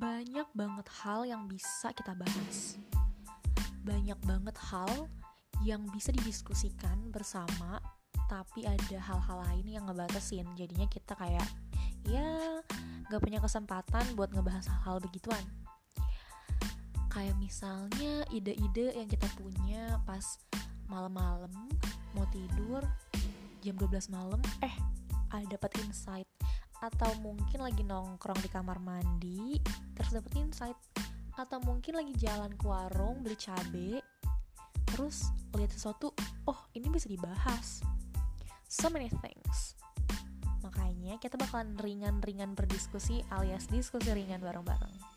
banyak banget hal yang bisa kita bahas. Banyak banget hal yang bisa didiskusikan bersama, tapi ada hal-hal lain yang ngebatasin. Jadinya kita kayak, ya gak punya kesempatan buat ngebahas hal-hal begituan. Kayak misalnya ide-ide yang kita punya pas malam-malam mau tidur jam 12 malam eh ada dapat insight atau mungkin lagi nongkrong di kamar mandi terus dapet insight. Atau mungkin lagi jalan ke warung beli cabe terus lihat sesuatu oh ini bisa dibahas. So many things. Makanya kita bakalan ringan-ringan berdiskusi alias diskusi ringan bareng-bareng